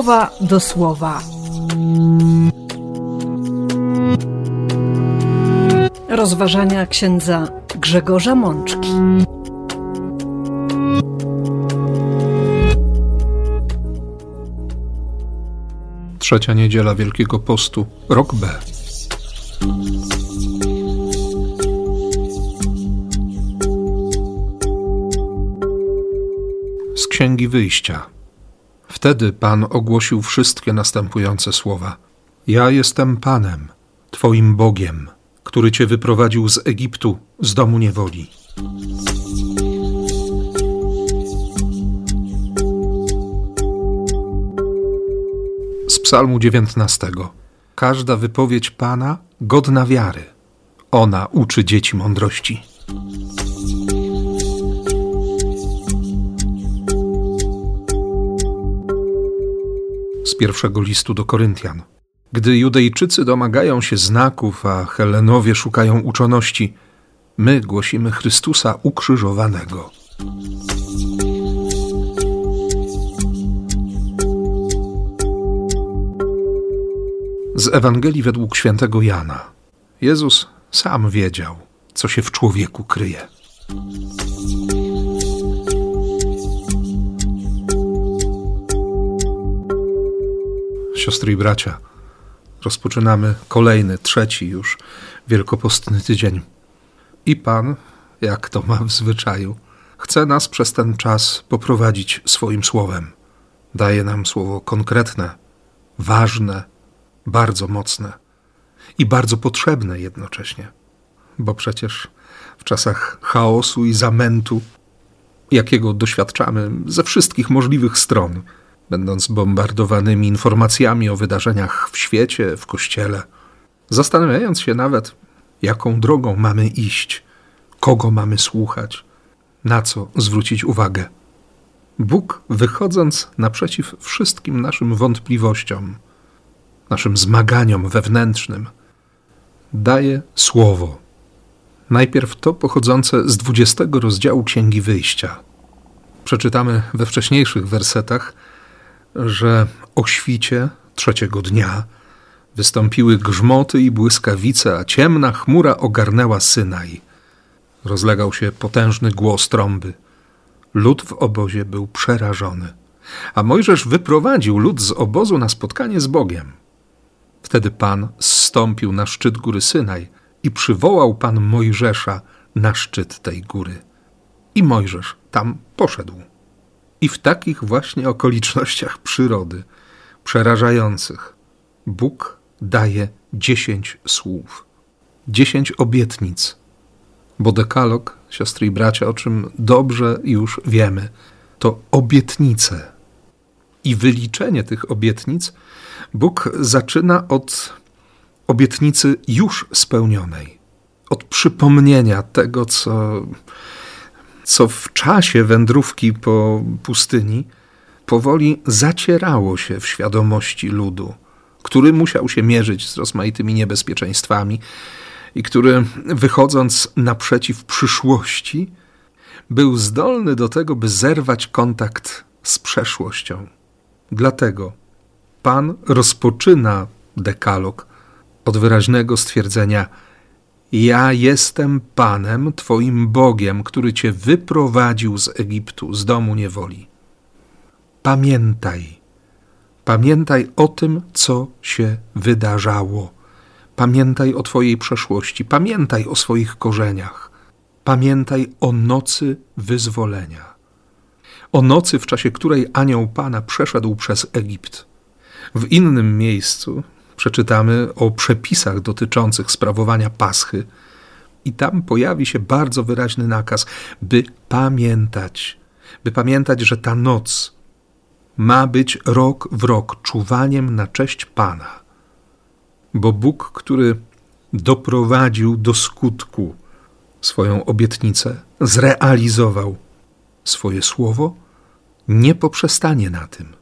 słowa do słowa. Rozważania księdza Grzegorza Mączki. Trzecia niedziela Wielkiego Postu, rok B. Z Księgi Wyjścia. Wtedy Pan ogłosił wszystkie następujące słowa: Ja jestem Panem, Twoim Bogiem, który Cię wyprowadził z Egiptu, z domu niewoli. Z Psalmu 19. Każda wypowiedź Pana godna wiary. Ona uczy dzieci mądrości. Z pierwszego listu do Koryntian. Gdy Judejczycy domagają się znaków, a Helenowie szukają uczoności, my głosimy Chrystusa ukrzyżowanego. Z Ewangelii według świętego Jana. Jezus sam wiedział, co się w człowieku kryje. Siostry i bracia, rozpoczynamy kolejny, trzeci już wielkopostny tydzień. I Pan, jak to ma w zwyczaju, chce nas przez ten czas poprowadzić swoim słowem. Daje nam słowo konkretne, ważne, bardzo mocne i bardzo potrzebne jednocześnie. Bo przecież w czasach chaosu i zamętu, jakiego doświadczamy ze wszystkich możliwych stron, będąc bombardowanymi informacjami o wydarzeniach w świecie, w kościele, zastanawiając się nawet, jaką drogą mamy iść, kogo mamy słuchać, na co zwrócić uwagę. Bóg, wychodząc naprzeciw wszystkim naszym wątpliwościom, naszym zmaganiom wewnętrznym, daje słowo. Najpierw to pochodzące z 20 rozdziału Księgi Wyjścia. Przeczytamy we wcześniejszych wersetach, że o świcie trzeciego dnia wystąpiły grzmoty i błyskawice, a ciemna chmura ogarnęła Synaj. Rozlegał się potężny głos trąby. Lud w obozie był przerażony, a Mojżesz wyprowadził lud z obozu na spotkanie z Bogiem. Wtedy Pan zstąpił na szczyt góry Synaj i przywołał Pan Mojżesza na szczyt tej góry. I Mojżesz tam poszedł. I w takich właśnie okolicznościach przyrody, przerażających, Bóg daje dziesięć słów, dziesięć obietnic. Bo dekalog, siostry i bracia, o czym dobrze już wiemy, to obietnice. I wyliczenie tych obietnic Bóg zaczyna od obietnicy już spełnionej, od przypomnienia tego, co co w czasie wędrówki po pustyni powoli zacierało się w świadomości ludu, który musiał się mierzyć z rozmaitymi niebezpieczeństwami i który, wychodząc naprzeciw przyszłości, był zdolny do tego, by zerwać kontakt z przeszłością. Dlatego Pan rozpoczyna dekalog od wyraźnego stwierdzenia: ja jestem Panem, Twoim Bogiem, który Cię wyprowadził z Egiptu, z domu niewoli. Pamiętaj, pamiętaj o tym, co się wydarzało. Pamiętaj o Twojej przeszłości, pamiętaj o swoich korzeniach, pamiętaj o nocy wyzwolenia. O nocy, w czasie której anioł Pana przeszedł przez Egipt. W innym miejscu, przeczytamy o przepisach dotyczących sprawowania paschy, i tam pojawi się bardzo wyraźny nakaz, by pamiętać, by pamiętać, że ta noc ma być rok w rok czuwaniem na cześć Pana. Bo Bóg, który doprowadził do skutku swoją obietnicę, zrealizował swoje słowo, nie poprzestanie na tym.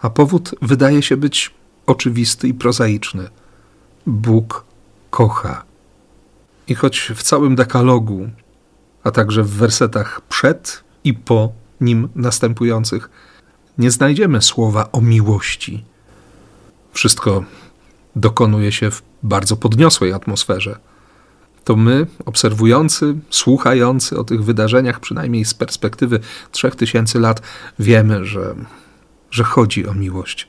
A powód wydaje się być oczywisty i prozaiczny. Bóg kocha. I choć w całym dekalogu, a także w wersetach przed i po nim następujących, nie znajdziemy słowa o miłości. Wszystko dokonuje się w bardzo podniosłej atmosferze. To my, obserwujący, słuchający o tych wydarzeniach, przynajmniej z perspektywy trzech tysięcy lat, wiemy, że, że chodzi o miłość,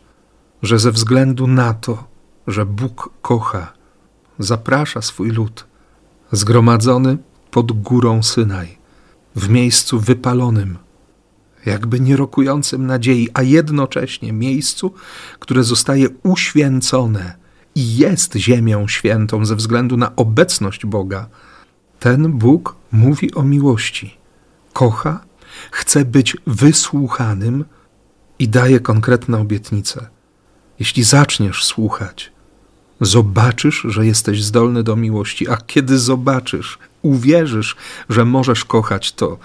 że ze względu na to, że Bóg kocha, zaprasza swój lud, zgromadzony pod górą Synaj, w miejscu wypalonym, jakby nie rokującym nadziei, a jednocześnie miejscu, które zostaje uświęcone i jest ziemią świętą ze względu na obecność Boga. Ten Bóg mówi o miłości. Kocha, chce być wysłuchanym i daje konkretne obietnice. Jeśli zaczniesz słuchać, zobaczysz, że jesteś zdolny do miłości, a kiedy zobaczysz, uwierzysz, że możesz kochać, to,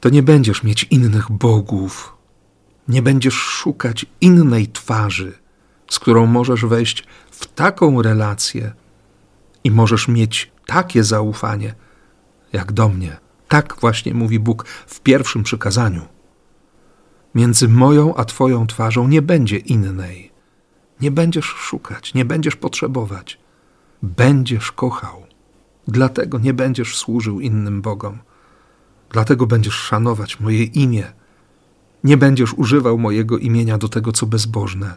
to nie będziesz mieć innych bogów, nie będziesz szukać innej twarzy, z którą możesz wejść w taką relację i możesz mieć takie zaufanie, jak do mnie. Tak właśnie mówi Bóg w pierwszym przykazaniu. Między moją a Twoją twarzą nie będzie innej. Nie będziesz szukać, nie będziesz potrzebować. Będziesz kochał. Dlatego nie będziesz służył innym Bogom. Dlatego będziesz szanować moje imię. Nie będziesz używał mojego imienia do tego, co bezbożne.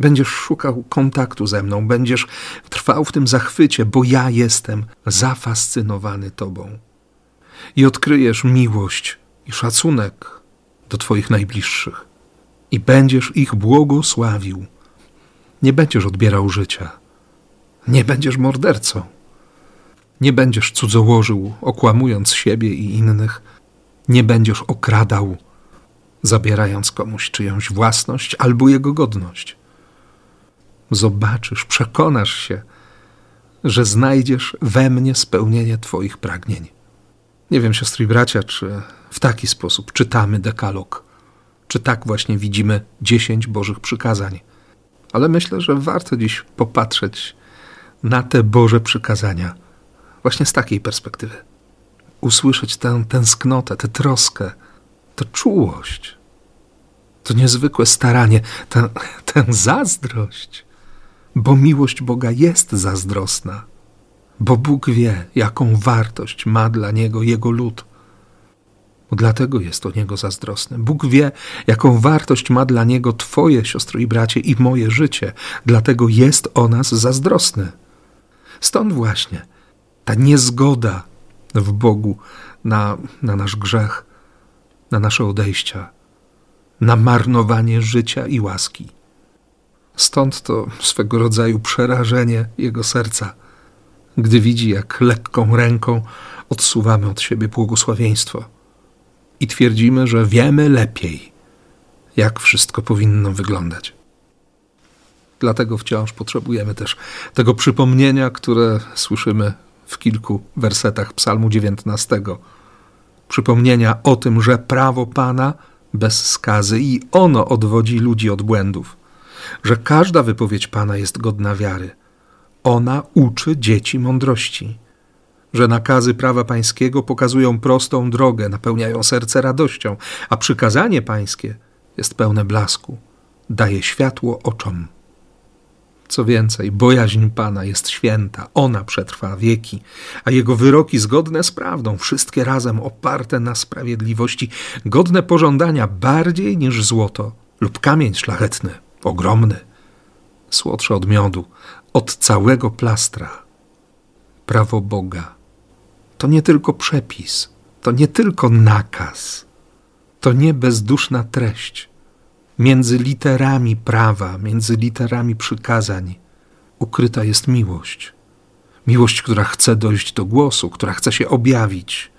Będziesz szukał kontaktu ze mną, będziesz trwał w tym zachwycie, bo ja jestem zafascynowany Tobą. I odkryjesz miłość i szacunek do Twoich najbliższych. I będziesz ich błogosławił. Nie będziesz odbierał życia. Nie będziesz mordercą. Nie będziesz cudzołożył, okłamując siebie i innych. Nie będziesz okradał, zabierając komuś czyjąś własność albo jego godność. Zobaczysz, przekonasz się, że znajdziesz we mnie spełnienie Twoich pragnień. Nie wiem, siostry i bracia, czy w taki sposób czytamy dekalog, czy tak właśnie widzimy dziesięć Bożych przykazań. Ale myślę, że warto dziś popatrzeć na te Boże przykazania właśnie z takiej perspektywy. Usłyszeć tę tęsknotę, tę troskę, tę czułość, to niezwykłe staranie, tę, tę zazdrość, bo miłość Boga jest zazdrosna, bo Bóg wie, jaką wartość ma dla Niego Jego lud. Dlatego jest o Niego zazdrosny. Bóg wie, jaką wartość ma dla Niego Twoje, siostro i bracie, i moje życie. Dlatego jest o nas zazdrosny. Stąd właśnie ta niezgoda w Bogu na, na nasz grzech, na nasze odejścia, na marnowanie życia i łaski. Stąd to swego rodzaju przerażenie jego serca, gdy widzi, jak lekką ręką odsuwamy od siebie błogosławieństwo i twierdzimy, że wiemy lepiej, jak wszystko powinno wyglądać. Dlatego wciąż potrzebujemy też tego przypomnienia, które słyszymy w kilku wersetach Psalmu 19. Przypomnienia o tym, że prawo Pana bez skazy i ono odwodzi ludzi od błędów, że każda wypowiedź Pana jest godna wiary. Ona uczy dzieci mądrości, że nakazy prawa pańskiego pokazują prostą drogę, napełniają serce radością, a przykazanie pańskie jest pełne blasku, daje światło oczom. Co więcej, bojaźń Pana jest święta, ona przetrwa wieki, a jego wyroki zgodne z prawdą, wszystkie razem oparte na sprawiedliwości, godne pożądania bardziej niż złoto lub kamień szlachetny, ogromny, słodsze od miodu, od całego plastra. Prawo Boga to nie tylko przepis, to nie tylko nakaz, to nie bezduszna treść Między literami prawa, między literami przykazań ukryta jest miłość. Miłość, która chce dojść do głosu, która chce się objawić.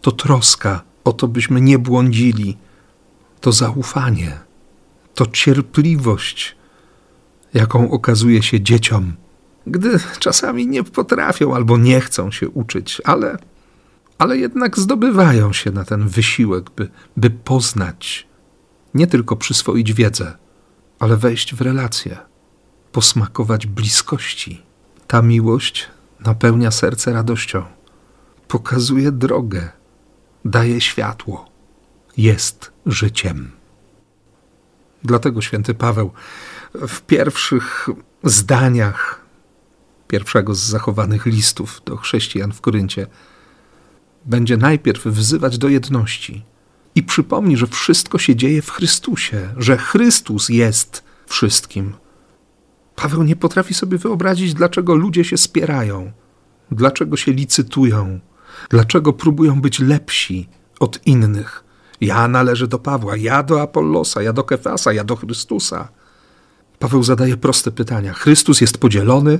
To troska o to, byśmy nie błądzili. To zaufanie, to cierpliwość, jaką okazuje się dzieciom, gdy czasami nie potrafią albo nie chcą się uczyć, ale, ale jednak zdobywają się na ten wysiłek, by, by poznać nie tylko przyswoić wiedzę, ale wejść w relacje, posmakować bliskości. Ta miłość napełnia serce radością, pokazuje drogę, daje światło, jest życiem. Dlatego święty Paweł w pierwszych zdaniach pierwszego z zachowanych listów do chrześcijan w Koryncie będzie najpierw wzywać do jedności i przypomni, że wszystko się dzieje w Chrystusie, że Chrystus jest wszystkim. Paweł nie potrafi sobie wyobrazić, dlaczego ludzie się spierają, dlaczego się licytują, dlaczego próbują być lepsi od innych. Ja należę do Pawła, ja do Apollosa, ja do Kefasa, ja do Chrystusa. Paweł zadaje proste pytania. Chrystus jest podzielony.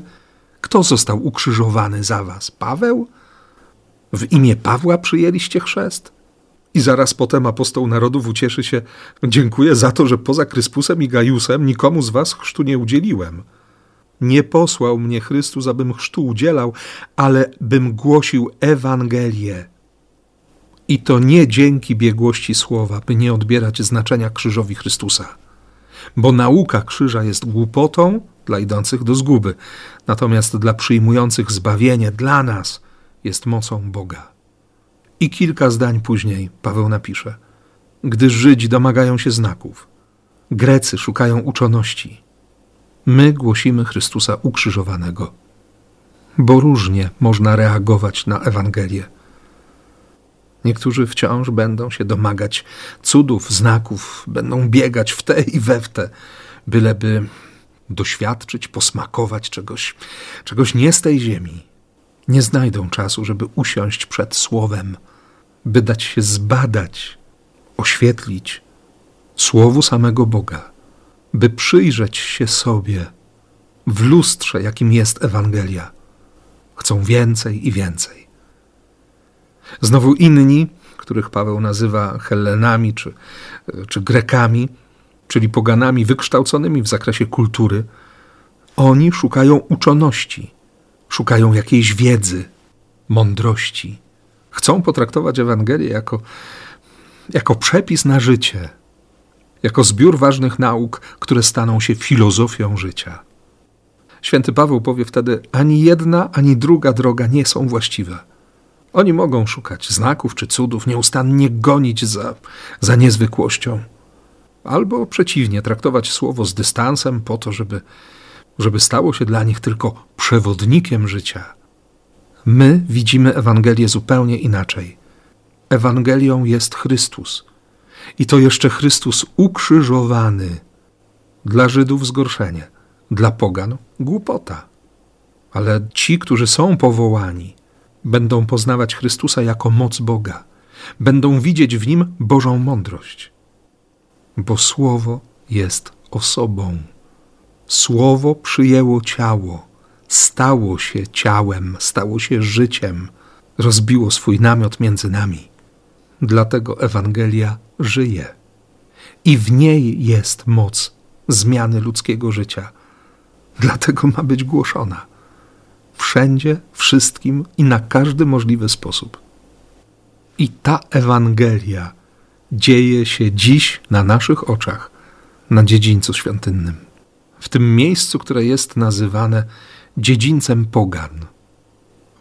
Kto został ukrzyżowany za was? Paweł? W imię Pawła przyjęliście chrzest? I zaraz potem apostoł narodów ucieszy się: Dziękuję za to, że poza Kryspusem i Gajusem nikomu z was chrztu nie udzieliłem. Nie posłał mnie Chrystus, abym chrztu udzielał, ale bym głosił Ewangelię. I to nie dzięki biegłości słowa, by nie odbierać znaczenia krzyżowi Chrystusa. Bo nauka krzyża jest głupotą dla idących do zguby, natomiast dla przyjmujących zbawienie, dla nas jest mocą Boga. I kilka zdań później Paweł napisze: Gdy Żydzi domagają się znaków, Grecy szukają uczoności, my głosimy Chrystusa ukrzyżowanego. Bo różnie można reagować na Ewangelię. Niektórzy wciąż będą się domagać cudów, znaków, będą biegać w te i we w te, byleby doświadczyć, posmakować czegoś, czegoś nie z tej ziemi. Nie znajdą czasu, żeby usiąść przed Słowem, by dać się zbadać, oświetlić Słowu samego Boga, by przyjrzeć się sobie w lustrze, jakim jest Ewangelia. Chcą więcej i więcej. Znowu inni, których Paweł nazywa Hellenami czy, czy Grekami, czyli poganami wykształconymi w zakresie kultury, oni szukają uczoności, szukają jakiejś wiedzy, mądrości. Chcą potraktować Ewangelię jako, jako przepis na życie, jako zbiór ważnych nauk, które staną się filozofią życia. Święty Paweł powie wtedy: ani jedna, ani druga droga nie są właściwe. Oni mogą szukać znaków czy cudów, nieustannie gonić za, za niezwykłością, albo przeciwnie, traktować słowo z dystansem po to, żeby, żeby stało się dla nich tylko przewodnikiem życia. My widzimy Ewangelię zupełnie inaczej. Ewangelią jest Chrystus. I to jeszcze Chrystus ukrzyżowany. Dla Żydów zgorszenie, dla Pogan głupota. Ale ci, którzy są powołani, będą poznawać Chrystusa jako moc Boga, będą widzieć w nim Bożą mądrość. Bo Słowo jest osobą. Słowo przyjęło ciało, stało się ciałem, stało się życiem, rozbiło swój namiot między nami. Dlatego Ewangelia żyje. I w niej jest moc zmiany ludzkiego życia. Dlatego ma być głoszona wszędzie, wszystkim i na każdy możliwy sposób. I ta Ewangelia dzieje się dziś na naszych oczach, na dziedzińcu świątynnym, w tym miejscu, które jest nazywane dziedzińcem pogan.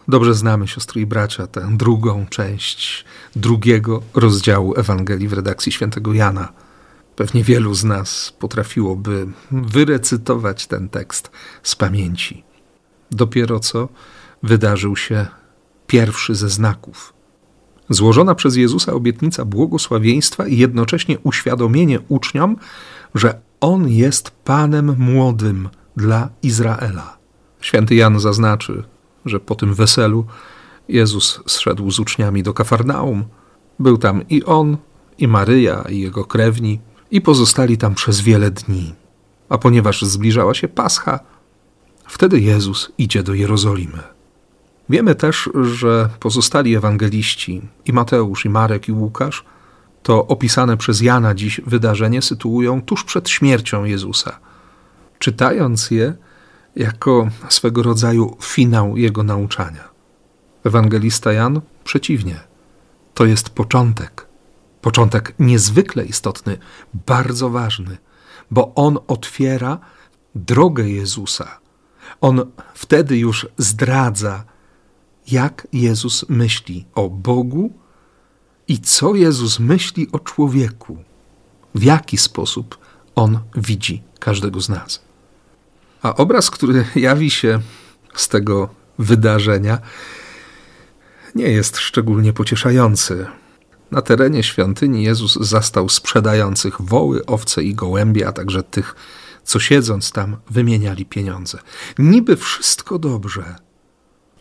Dobrze znamy, siostry i bracia, tę drugą część drugiego rozdziału Ewangelii w redakcji świętego Jana. Pewnie wielu z nas potrafiłoby wyrecytować ten tekst z pamięci dopiero co wydarzył się pierwszy ze znaków. Złożona przez Jezusa obietnica błogosławieństwa i jednocześnie uświadomienie uczniom, że On jest Panem młodym dla Izraela. Święty Jan zaznaczy, że po tym weselu Jezus zszedł z uczniami do Kafarnaum. Był tam i on, i Maryja, i jego krewni, i pozostali tam przez wiele dni. A ponieważ zbliżała się Pascha, Wtedy Jezus idzie do Jerozolimy. Wiemy też, że pozostali ewangeliści, i Mateusz, i Marek, i Łukasz, to opisane przez Jana dziś wydarzenie sytuują tuż przed śmiercią Jezusa, czytając je jako swego rodzaju finał jego nauczania. Ewangelista Jan przeciwnie, to jest początek. Początek niezwykle istotny, bardzo ważny, bo on otwiera drogę Jezusa on wtedy już zdradza, jak Jezus myśli o Bogu i co Jezus myśli o człowieku, w jaki sposób On widzi każdego z nas. A obraz, który jawi się z tego wydarzenia, nie jest szczególnie pocieszający. Na terenie świątyni Jezus zastał sprzedających woły, owce i gołębie, a także tych, co siedząc tam wymieniali pieniądze. Niby wszystko dobrze.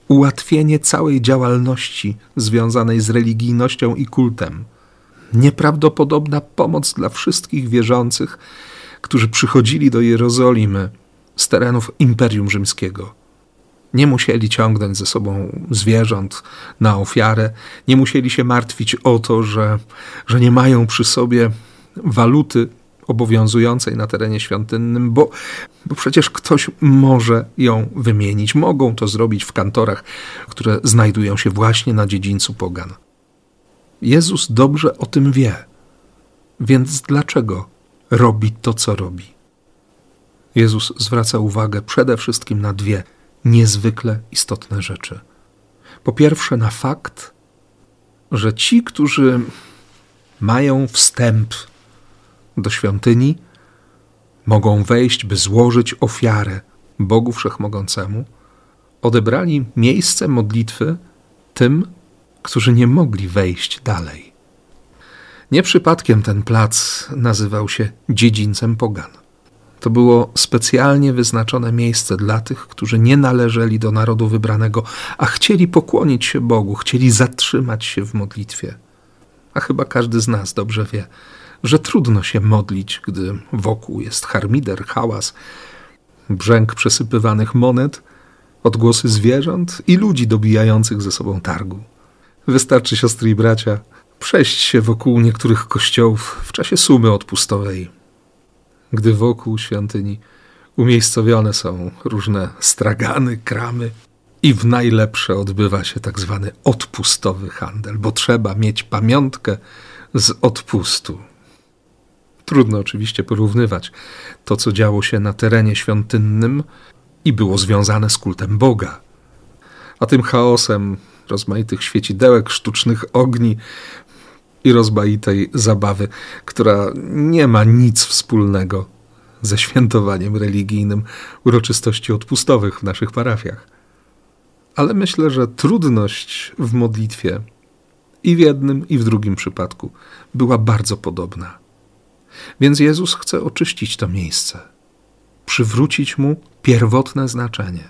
Ułatwienie całej działalności związanej z religijnością i kultem. Nieprawdopodobna pomoc dla wszystkich wierzących, którzy przychodzili do Jerozolimy z terenów Imperium Rzymskiego. Nie musieli ciągnąć ze sobą zwierząt na ofiarę, nie musieli się martwić o to, że, że nie mają przy sobie waluty obowiązującej na terenie świątynnym, bo, bo przecież ktoś może ją wymienić. Mogą to zrobić w kantorach, które znajdują się właśnie na dziedzińcu Pogan. Jezus dobrze o tym wie, więc dlaczego robi to, co robi? Jezus zwraca uwagę przede wszystkim na dwie niezwykle istotne rzeczy. Po pierwsze, na fakt, że ci, którzy mają wstęp do świątyni, mogą wejść, by złożyć ofiarę Bogu Wszechmogącemu, odebrali miejsce modlitwy tym, którzy nie mogli wejść dalej. Nie przypadkiem ten plac nazywał się dziedzińcem Pogan. To było specjalnie wyznaczone miejsce dla tych, którzy nie należeli do narodu wybranego, a chcieli pokłonić się Bogu, chcieli zatrzymać się w modlitwie. A chyba każdy z nas dobrze wie, że trudno się modlić, gdy wokół jest harmider, hałas, brzęk przesypywanych monet, odgłosy zwierząt i ludzi dobijających ze sobą targu. Wystarczy, siostry i bracia, przejść się wokół niektórych kościołów w czasie sumy odpustowej gdy wokół świątyni umiejscowione są różne stragany, kramy i w najlepsze odbywa się tak zwany odpustowy handel, bo trzeba mieć pamiątkę z odpustu. Trudno oczywiście porównywać to, co działo się na terenie świątynnym i było związane z kultem Boga, a tym chaosem rozmaitych świecidełek, sztucznych ogni, i rozmaitej zabawy, która nie ma nic wspólnego ze świętowaniem religijnym uroczystości odpustowych w naszych parafiach. Ale myślę, że trudność w modlitwie i w jednym, i w drugim przypadku była bardzo podobna. Więc Jezus chce oczyścić to miejsce, przywrócić mu pierwotne znaczenie.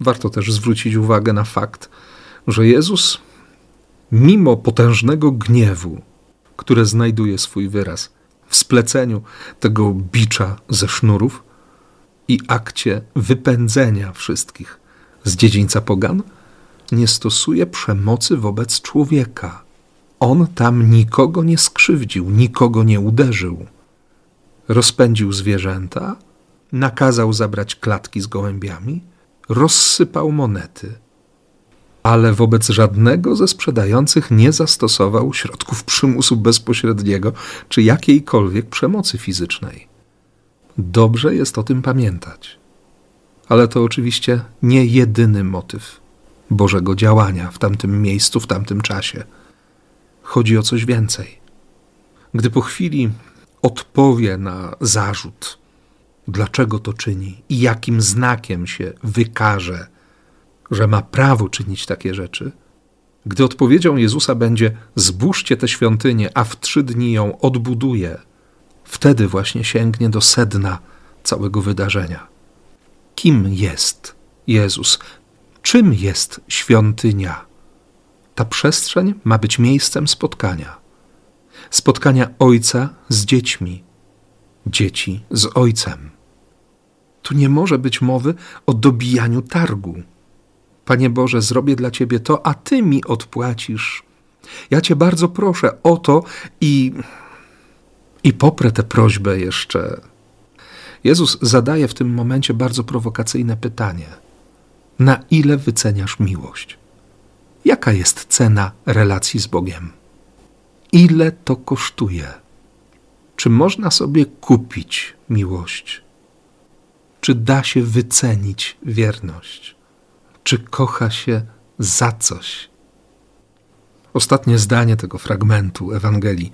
Warto też zwrócić uwagę na fakt, że Jezus mimo potężnego gniewu, które znajduje swój wyraz w spleceniu tego bicza ze sznurów i akcie wypędzenia wszystkich z dziedzińca pogan, nie stosuje przemocy wobec człowieka. On tam nikogo nie skrzywdził, nikogo nie uderzył. Rozpędził zwierzęta, nakazał zabrać klatki z gołębiami, rozsypał monety ale wobec żadnego ze sprzedających nie zastosował środków przymusu bezpośredniego czy jakiejkolwiek przemocy fizycznej. Dobrze jest o tym pamiętać. Ale to oczywiście nie jedyny motyw Bożego działania w tamtym miejscu, w tamtym czasie. Chodzi o coś więcej. Gdy po chwili odpowie na zarzut, dlaczego to czyni i jakim znakiem się wykaże, że ma prawo czynić takie rzeczy, gdy odpowiedzią Jezusa będzie: Zbóżcie tę świątynię, a w trzy dni ją odbuduje, wtedy właśnie sięgnie do sedna całego wydarzenia. Kim jest Jezus? Czym jest świątynia? Ta przestrzeń ma być miejscem spotkania. Spotkania ojca z dziećmi, dzieci z ojcem. Tu nie może być mowy o dobijaniu targu Panie Boże, zrobię dla Ciebie to, a Ty mi odpłacisz. Ja Cię bardzo proszę o to i, i poprę tę prośbę jeszcze. Jezus zadaje w tym momencie bardzo prowokacyjne pytanie: Na ile wyceniasz miłość? Jaka jest cena relacji z Bogiem? Ile to kosztuje? Czy można sobie kupić miłość? Czy da się wycenić wierność? czy kocha się za coś. Ostatnie zdanie tego fragmentu Ewangelii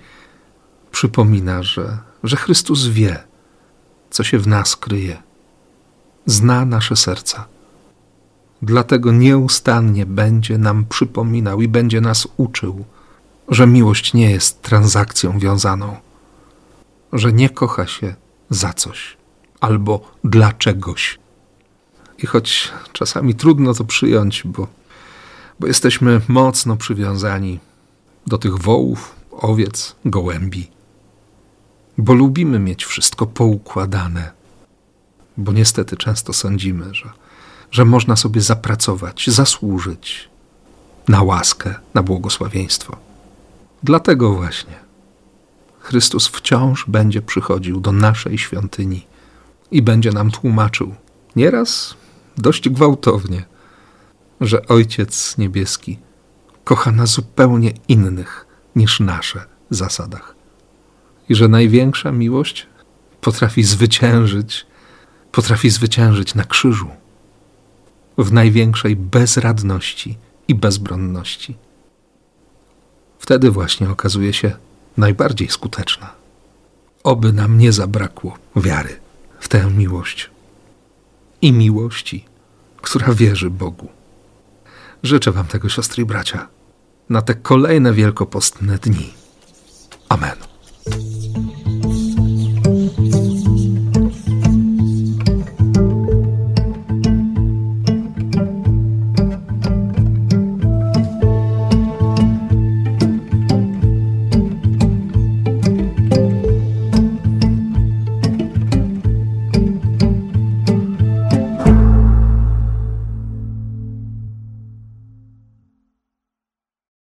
przypomina, że, że Chrystus wie, co się w nas kryje. Zna nasze serca. Dlatego nieustannie będzie nam przypominał i będzie nas uczył, że miłość nie jest transakcją wiązaną, że nie kocha się za coś albo dla czegoś. I choć czasami trudno to przyjąć, bo, bo jesteśmy mocno przywiązani do tych wołów, owiec, gołębi, bo lubimy mieć wszystko poukładane, bo niestety często sądzimy, że, że można sobie zapracować, zasłużyć na łaskę, na błogosławieństwo. Dlatego właśnie Chrystus wciąż będzie przychodził do naszej świątyni i będzie nam tłumaczył, nieraz dość gwałtownie, że Ojciec Niebieski kocha na zupełnie innych niż nasze zasadach. I że największa miłość potrafi zwyciężyć, potrafi zwyciężyć na krzyżu, w największej bezradności i bezbronności. Wtedy właśnie okazuje się najbardziej skuteczna. Oby nam nie zabrakło wiary w tę miłość i miłości, która wierzy Bogu. Życzę Wam tego, siostry i bracia, na te kolejne wielkopostne dni. Amen.